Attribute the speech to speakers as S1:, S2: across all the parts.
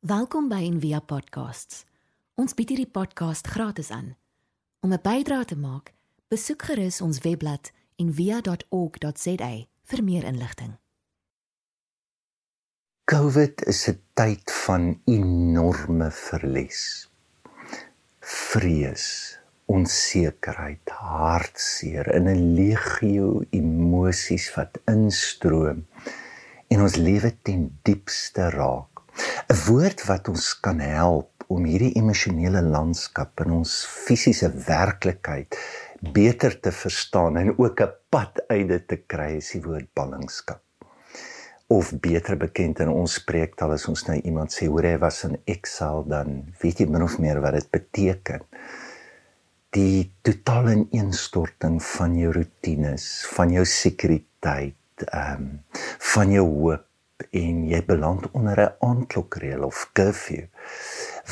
S1: Welkom by Envia Podcasts. Ons bied hierdie podcast gratis aan. Om 'n bydrae te maak, besoek gerus ons webblad en via.org.za vir meer inligting.
S2: COVID is 'n tyd van enorme verlies. Vrees, onsekerheid, hartseer en 'n legio emosies wat instroom en ons lewe ten diepste raak. 'n Woord wat ons kan help om hierdie emosionele landskap in ons fisiese werklikheid beter te verstaan en ook 'n pad uit dit te kry is die woord ballingskap. Of beter bekend in ons spreektaal as ons nou iemand sê hoor hy was in exile dan weet jy min of meer wat dit beteken. Die totale ineenstorting van jou rotines van jou sekuriteit ehm um, van jou hoop en jy beland onder 'n aandklokreël of curfew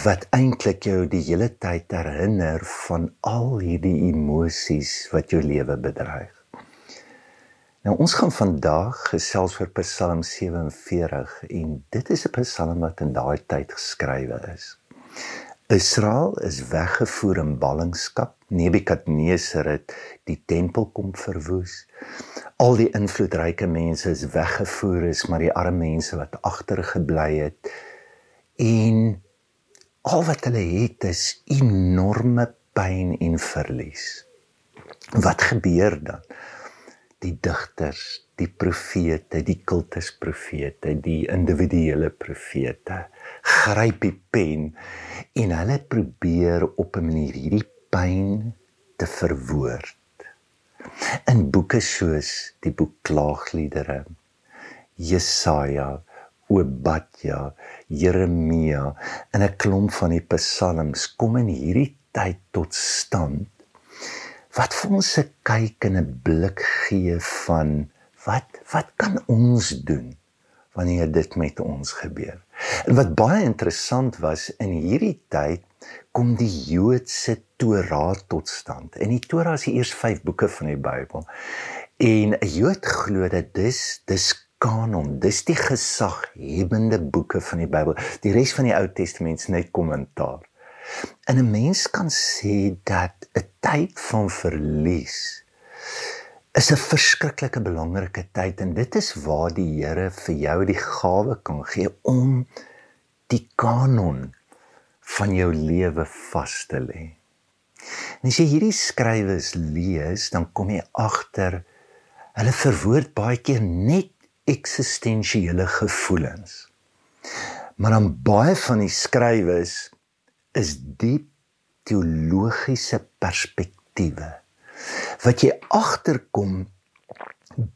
S2: wat eintlik jou die hele tyd herinner van al hierdie emosies wat jou lewe bedreig. Nou ons gaan vandag gesels oor Psalm 47 en dit is 'n psalm wat in daai tyd geskrywe is. Israel is weggevoer in ballingskap. Nebukadneser het die tempel kom verwoes. Al die invloedryke mense is weggevoer is, maar die arme mense wat agtergebly het en al wat hulle het is enorme pyn en verlies. Wat gebeur dan? Die digters, die profete, die kultusprofete, die individuele profete gryp die pen en hulle probeer op 'n manier hierdie pyn te verwoord. In boeke soos die boek Klaagliedere, Jesaja, Obadja, Jeremia en 'n klomp van die psalms kom in hierdie tyd tot stand wat vir ons 'n kyk en 'n blik gee van wat wat kan ons doen wanneer dit met ons gebeur. En wat baie interessant was in hierdie tyd kom die Joodse Torah tot stand. En die Torah is die eerste 5 boeke van die Bybel. En 'n Jood glo dat dis dis kanon. Dis die gesaghebende boeke van die Bybel. Die res van die Ou Testament is net kommentaar. En 'n mens kan sê dat 'n tyd van verlies is 'n verskriklike belangrike tyd en dit is waar die Here vir jou die gawe kan gee om die kanon van jou lewe vas te lê. En as jy hierdie skrywes lees, dan kom jy agter hulle verwoord baie keer net eksistensiële gevoelens. Maar dan baie van die skrywes is diep teologiese perspektiewe wat jy agterkom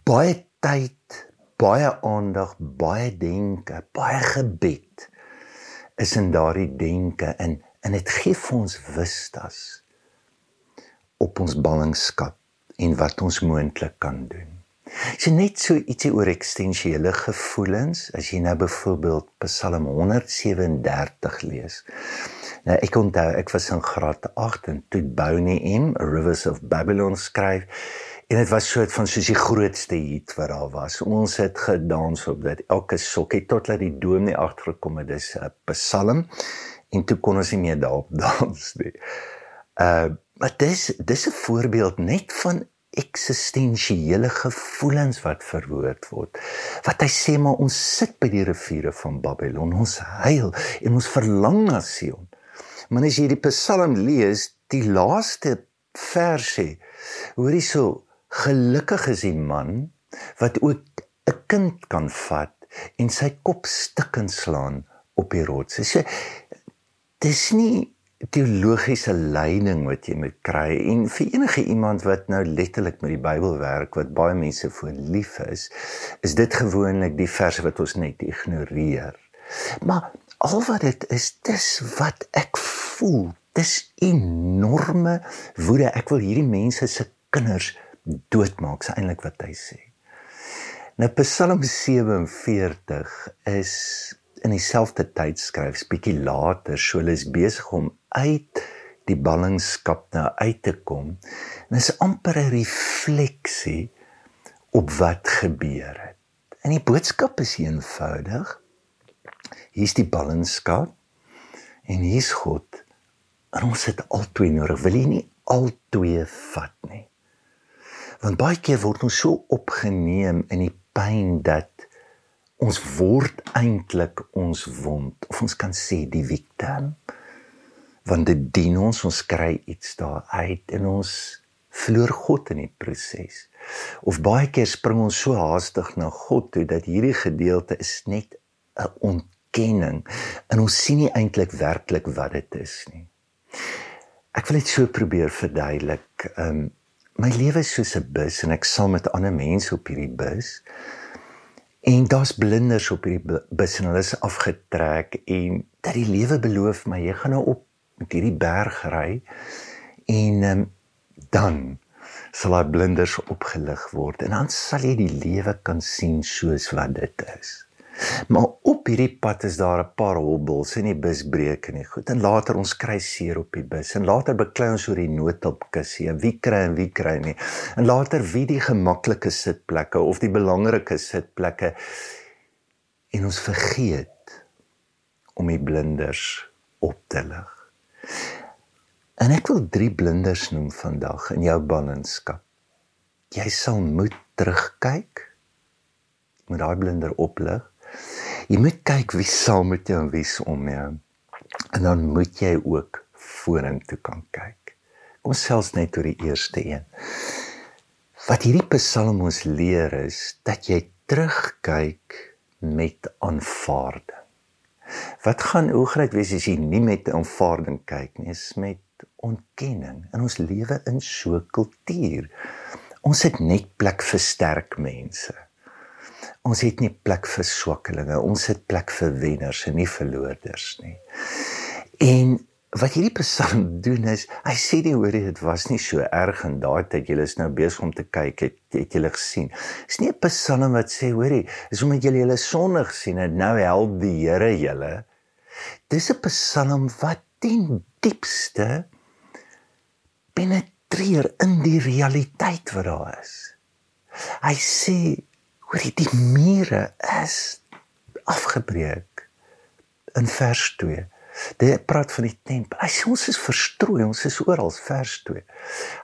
S2: baie tyd, baie aandag, baie denke, baie gebed is in daardie denke in en dit gee vir ons wistas op ons ballingskap en wat ons moontlik kan doen. As jy net so ietsie oor eksistensiële gevoelens, as jy nou byvoorbeeld Psalm 137 lees. Nou ek onthou ek was in graad 8 en toe Bonnie M Rivers of Babylon skryf en dit was soort van soos die grootste hit wat daar was. Ons het gedans op dit elke sokkie totdat die doom nie agtergekom het dis 'n Psalm en toe kon ons nie meer daarop dans nie. Uh maar dis dis 'n voorbeeld net van eksistensiële gevoelens wat verwoord word. Wat hy sê maar ons sit by die riviere van Babylon, ons huil en ons verlang na Sion. Maar as jy die Psalm lees, die laaste versie, hoor jy so gelukkig is die man wat ook 'n kind kan vat en sy kop stikken slaan op die rots. Sê dis nie teologiese leiding wat jy moet kry en vir enige iemand wat nou letterlik met die Bybel werk wat baie mense voor lief is, is dit gewoonlik die verse wat ons net ignoreer. Maar al wat dit is, dis wat ek voel. Dis enorme woede. Ek wil hierdie mense se kinders doodmaak, is eintlik wat hy sê. Nou Psalm 47 is in dieselfde tyd skryf, bietjie later, so hulle is besig om uit die ballingskap nou uit te kom. En dit is amper 'n refleksie op wat gebeur het. En die boodskap is eenvoudig. Hier's die ballingskap en hier's God. En ons het albei nodig. Wil jy nie albei vat nie? Want baie keer word ons so opgeneem in die pyn dat ons word eintlik ons wond of ons kan sê die victim want dit dien ons ons kry iets daar uit en ons verloor God in die proses of baie keer spring ons so haastig na God toe dat hierdie gedeelte is net 'n ontkenning en ons sien nie eintlik werklik wat dit is nie. Ek wil dit so probeer verduidelik um, my lewe is soos 'n bus en ek sal met ander mense op hierdie bus. En daar's blinders op hierdie bus en hulle is afgetrek en dat die lewe beloof my jy gaan nou op met hierdie berg ry en um, dan sal daai blinders opgelig word en dan sal jy die lewe kan sien soos wat dit is. Maar op hierdie pad is daar 'n paar hobbels en die bus breek en nie goed. En later ons kry seer op die bus en later beklei ons oor die noodhulpkussie en wie kry en wie kry nie. En later wie die gemaklike sitplekke of die belangrike sitplekke. En ons vergeet om die blinders op te lig. En ek wil drie blinders noem vandag in jou ballingskap. Jy sal moet terugkyk met daai blinder oplig Jy moet kyk wie saam met jou en wie se om jou. En dan moet jy ook vorentoe kan kyk. Kom selfs net oor die eerste een. Wat hierdie Psalm ons leer is dat jy terugkyk met aanvaarding. Wat gaan hoe groot wees as jy nie met aanvaarding kyk nie, is met ontkenning. In ons lewe in so 'n kultuur. Ons het net plek vir sterk mense. Ons het nie plek vir swakkelinge, ons het plek vir wenners en nie verloorders nie. En wat hierdie Psalm doen is, hy sê die hoor dit was nie so erg in daai tyd julle is nou besig om te kyk het, het julle gesien. Dis nie 'n Psalm wat sê hoorie, is omdat julle julle sondig sien en nou help die Here julle. Dis 'n Psalm wat ten diepste penetreer in die realiteit wat daar is. Hy sê Hoor die mure is afgebreek in vers 2. Dit praat van die tempel. Hy sê ons is verstrooi, ons is oral vers 2.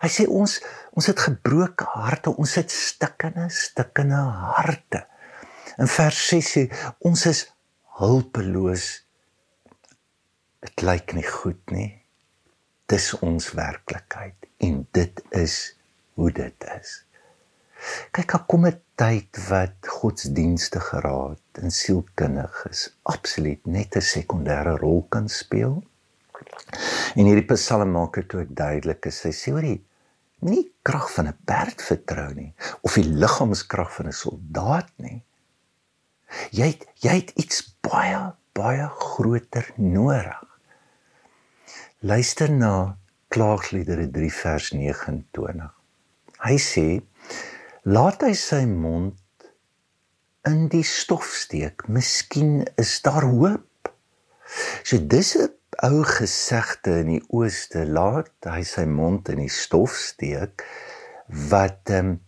S2: Hy sê ons ons het gebroke harte, ons het stikkende, stikkende harte. In vers 6 sê ons is hulpeloos. Dit lyk nie goed nie. Dis ons werklikheid en dit is hoe dit is. Kyk, daar kom 'n tyd wat godsdienstige raad en sielkundiges absoluut net 'n sekondêre rol kan speel. En hierdie Psalm maak dit ook duidelik, hy sê oor die nie krag van 'n perd vertrou nie of die liggaamskrag van 'n soldaat nie. Jy het, jy het iets baie baie groter nodig. Luister na Klaagliedere 3 vers 29. Hy sê laat hy sy mond in die stof steek. Miskien is daar hoop. So dis 'n ou gesegde in die ooste, laat hy sy mond in die stof steek wat ehm um,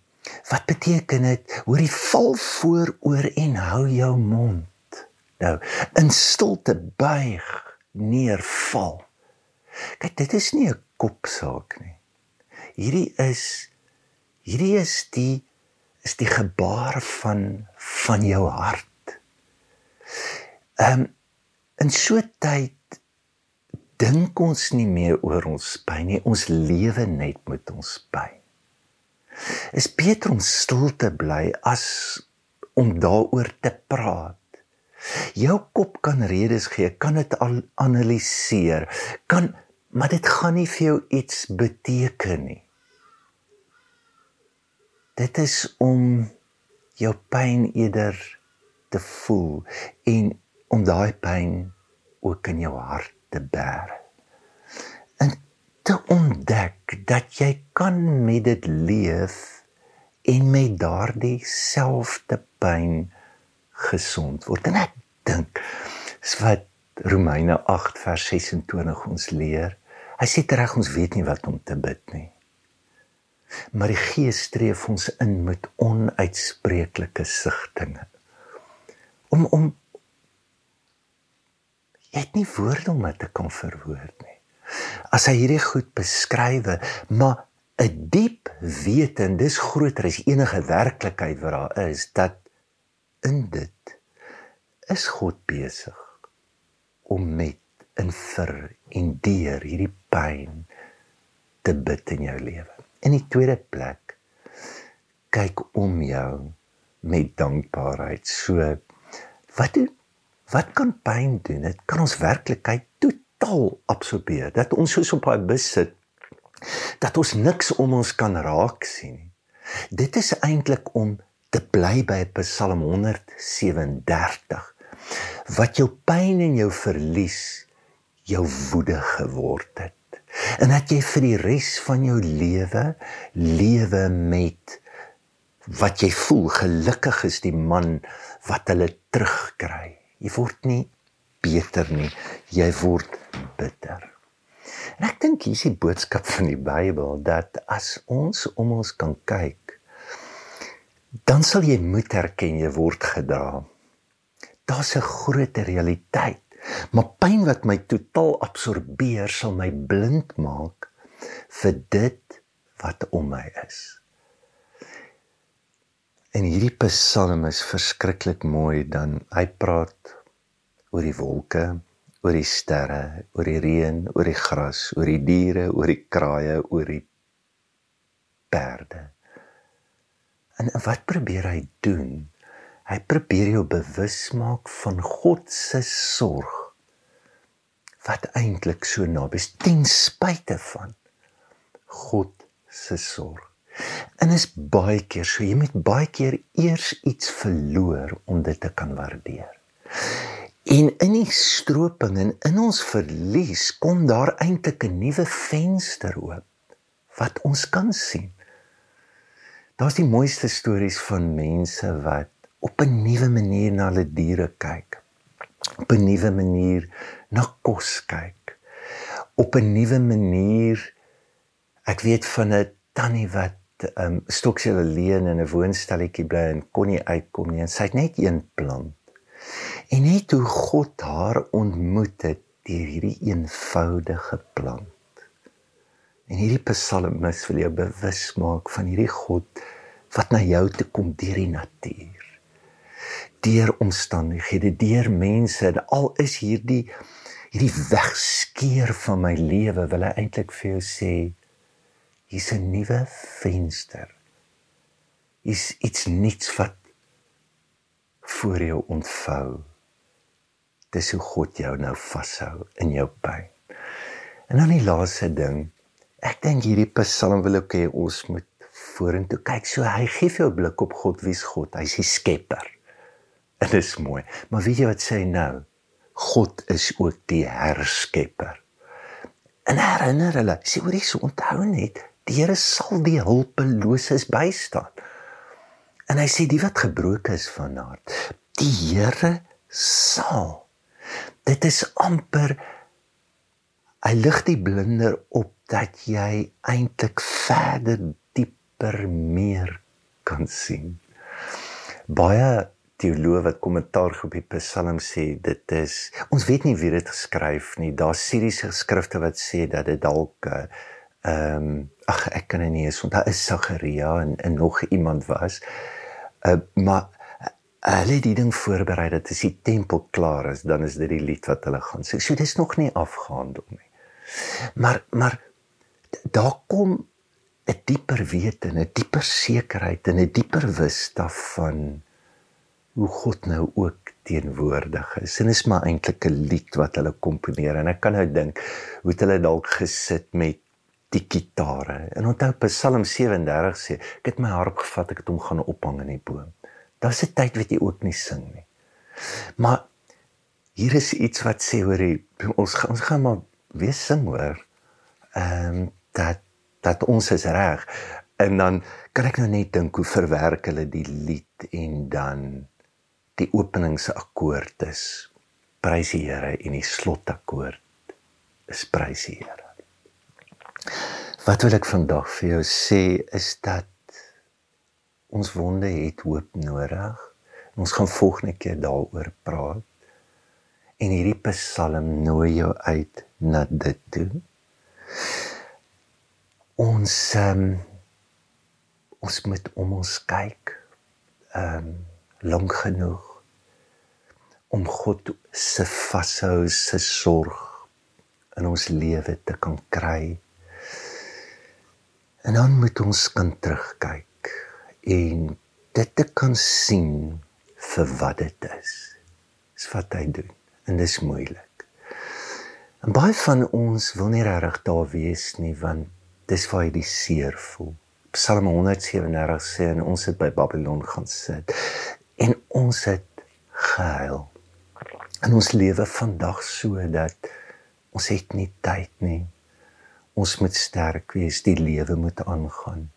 S2: wat beteken dit? Hoor die val vooroor en hou jou mond. Nou, in stilte buig, neerval. Kyk, dit is nie 'n kopsaak nie. Hierdie is hierdie is die is die gebaar van van jou hart. Ehm um, in so tyd dink ons nie meer oor ons pyn nie, ons lewe net met ons pyn. Is beter om stil te bly as om daaroor te praat. Jou kop kan redes gee, kan dit al analiseer, kan maar dit gaan nie vir jou iets beteken nie dit is om jou pyn eerder te voel en om daai pyn ook in jou hart te bære. En te ontdek dat jy kan met dit leef en met daardie selfde pyn gesond word. En ek dink is wat Romeine 8 vers 26 ons leer. Hy sê reg ons weet nie wat om te bid nie. Maar die Gees streef ons in met onuitspreeklike sigtinge. Om om jy het nie woorde om dit te kan verwoord nie. As hy hierdie goed beskrywe, maar 'n diep wete en dis groter as enige werklikheid wat daar is dat in dit is God besig om met in vir en deur hierdie pyn te bid in jou lewe. In die tweede plek kyk om jou met dankbaarheid. So wat doen wat kan pyn doen? Dit kan ons werklikheid totaal absorbeer. Dat ons soos op 'n bus sit dat ons niks om ons kan raak sien nie. Dit is eintlik om te bly by Psalm 137 wat jou pyn en jou verlies jou woede geword het en dat jy vir die res van jou lewe lewe met wat jy voel. Gelukkig is die man wat hulle terugkry. Jy word nie beter nie. Jy word bitter. En ek dink hier is die boodskap van die Bybel dat as ons om ons kan kyk dan sal jy moet erken jy word gedra. Daar's 'n groot realiteit Maar pyn wat my totaal absorbeer sal my blind maak vir dit wat om my is. En hierdie Psalm is verskriklik mooi dan hy praat oor die wolke, oor die sterre, oor die reën, oor die gras, oor die diere, oor die kraaie, oor die perde. En wat probeer hy doen? Hy probeer jou bewus maak van God se sorg wat eintlik so naby is ten spyte van God se sorg. En is baie keer so jy moet baie keer eers iets verloor om dit te kan waardeer. En in die stroping en in ons verlies kom daar eintlik 'n nuwe venster oop wat ons kan sien. Daar's die mooiste stories van mense wat op 'n nuwe manier na hulle diere kyk. Op 'n nuwe manier na kos kyk. Op 'n nuwe manier ek weet van 'n tannie wat um stoksel alleen in 'n woonstelletjie bly en kon nie uitkom nie en sy het net een plant. En net hoe God haar ontmoet het deur hierdie eenvoudige plant. En hierdie psalmis wil jou bewus maak van hierdie God wat na jou toe kom deur die natuur deur omstandighede, deur mense. Al is hierdie hierdie wegskeer van my lewe, wil hy eintlik vir jou sê hier's 'n nuwe venster. Is iets niets wat voor jou ontvou. Dis hoe God jou nou vashou in jou pyn. En dan die laaste ding, ek dink hierdie Psalm wil ook hê ons moet vorentoe kyk. So hy gee vir jou 'n blik op God, wie's God? Hy's die skepper. En dit is mooi. Maar weet jy wat sê nou? God is ook die herskepper. En herinner hulle, sê hoor hierso onthou net, die Here sal die hulpeloses bystaan. En hy sê die wat gebroken is van hart, die Here sal. Dit is amper hy lig die blinder op dat jy eintlik verder dieper meer kan sien. Baie teoloog wat kommentaar op die Psalm sê dit is ons weet nie wie dit geskryf nie. Daar's Syriese skrifte wat sê dat dit dalk eh, ehm um, ag ek kan nie eens want daar is Sagaria en, en nog iemand was. Uh, maar hulle het die ding voorberei dat as die tempel klaar is, dan is dit die lied wat hulle gaan sing. So dis nog nie afgehandel nie. Maar maar daar kom 'n dieper wete, 'n dieper sekerheid en 'n dieper wissig van hoe God nou ook teenwoordig is. En is maar eintlik 'n lied wat hulle komponeer en ek kan nou dink hoe hulle dalk gesit met die gitare. En onthou Psalm 37 sê, ek het my harp gevat, ek het hom gaan ophang in die boom. Daar's 'n tyd wat jy ook nie sing nie. Maar hier is iets wat sê hoor jy, ons gaan ons gaan maar weer sing hoor. Ehm um, dat dat ons is reg. En dan kan ek nou net dink hoe verwerk hulle die lied en dan die openingsakkoord is prys die Here en die slotakkoord is prys die Here. Wat wil ek vandag vir jou sê is dat ons wonde het hoop nodig. Ons gaan volgende keer daaroor praat. En hierdie Psalm nooi jou uit na dit toe. Ons um, ons moet om ons kyk. Ehm um, lank genoeg om God se vashou se sorg in ons lewe te kan kry. En dan moet ons kan terugkyk en dit te kan sien vir wat dit is. Dis wat hy doen en dis moeilik. En baie van ons wil nie regtig daar wees nie want dis waar jy die seer voel. Psalm 137 sê en ons het by Babylon gaan sit en ons het gehuil in ons lewe vandag sodat ons het nie tyd nie. Ons moet sterk wees, die lewe moet aangaan.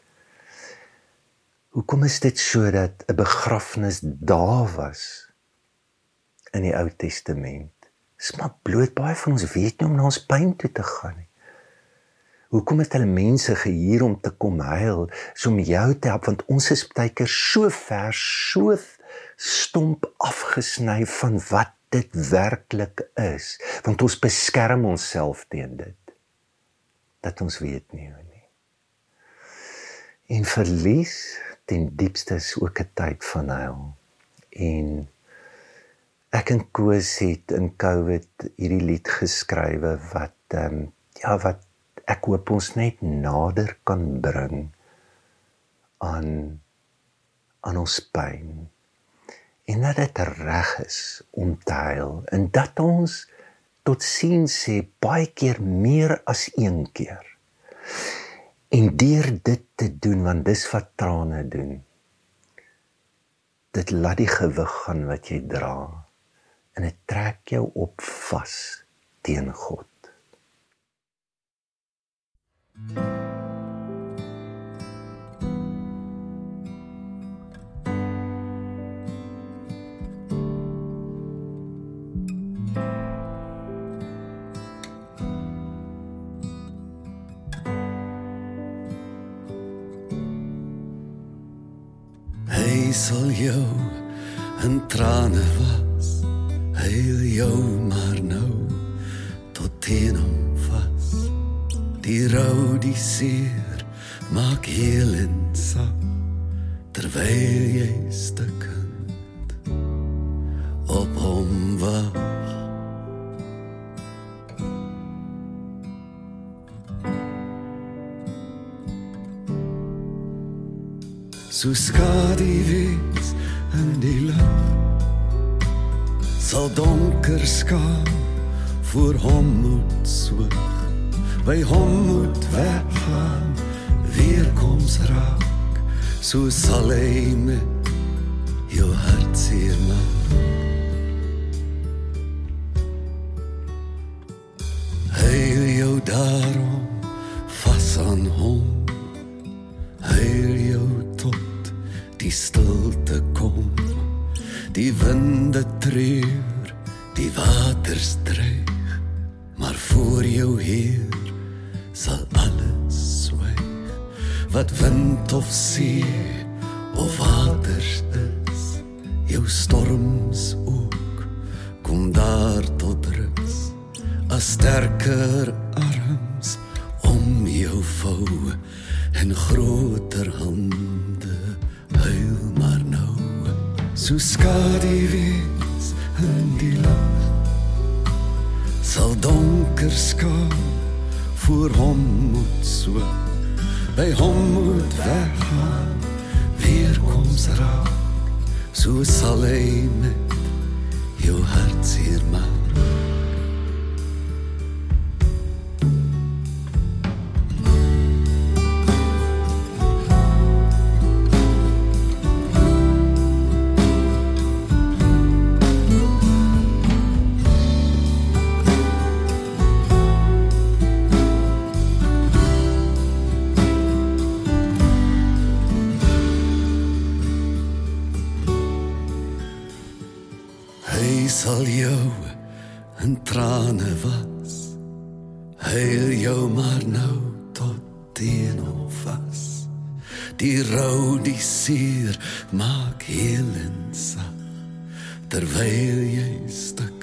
S2: Hoekom is dit sodat 'n begrafnis daar was in die Ou Testament? Dis maar bloot baie van ons weet nie om na ons pyn toe te gaan nie. Hoekom het hulle mense gehuur om te kom huil, so om jou te help want ons is baie keer so ver, so stomp afgesny van wat dit werklik is want ons beskerm onsself teen dit dat ons weet nie hoe nie. En verlies ten diepste is ook 'n tyd van huil. En ek en Koos het in Covid hierdie lied geskrywe wat ehm um, ja wat ek hoop ons net nader kan bring aan aan ons pyn en dat dit reg is om te huil en dat ons tot sien sê baie keer meer as een keer. En deur dit te doen want dis wat trane doen. Dit laat die gewig gaan wat jy dra en dit trek jou op vas teen God. Thank you.
S3: Trane was heil jou maar nou tot teen hom vas. Die rou die seer maak heel en sag terwyl jy stukkend op hom wag so skadu wees in die lug sal donker skaam voor hom moet swig by hom moet weggaan weer koms raak so sal hy met jou hart seer maak. Heil jou daarom vas aan hom Heil jou die stilte kom die winde treur die waters dreig maar voor jou heer sal alles swyg. Wat wind of see of waters is jou storms ook kom daar tot rus. 'n sterker arms om jou vou en groter hande huil maar nou. So skadu wees in die lig sal donker skaam voor hom moet so by hom moet weggaan weer koms raak. So sal hy met jou hart seer maak sal jou in trane was. Heil jou maar nou tot teen hom vas. Die rou die seer maak heel en sag. Terwyl jy stukken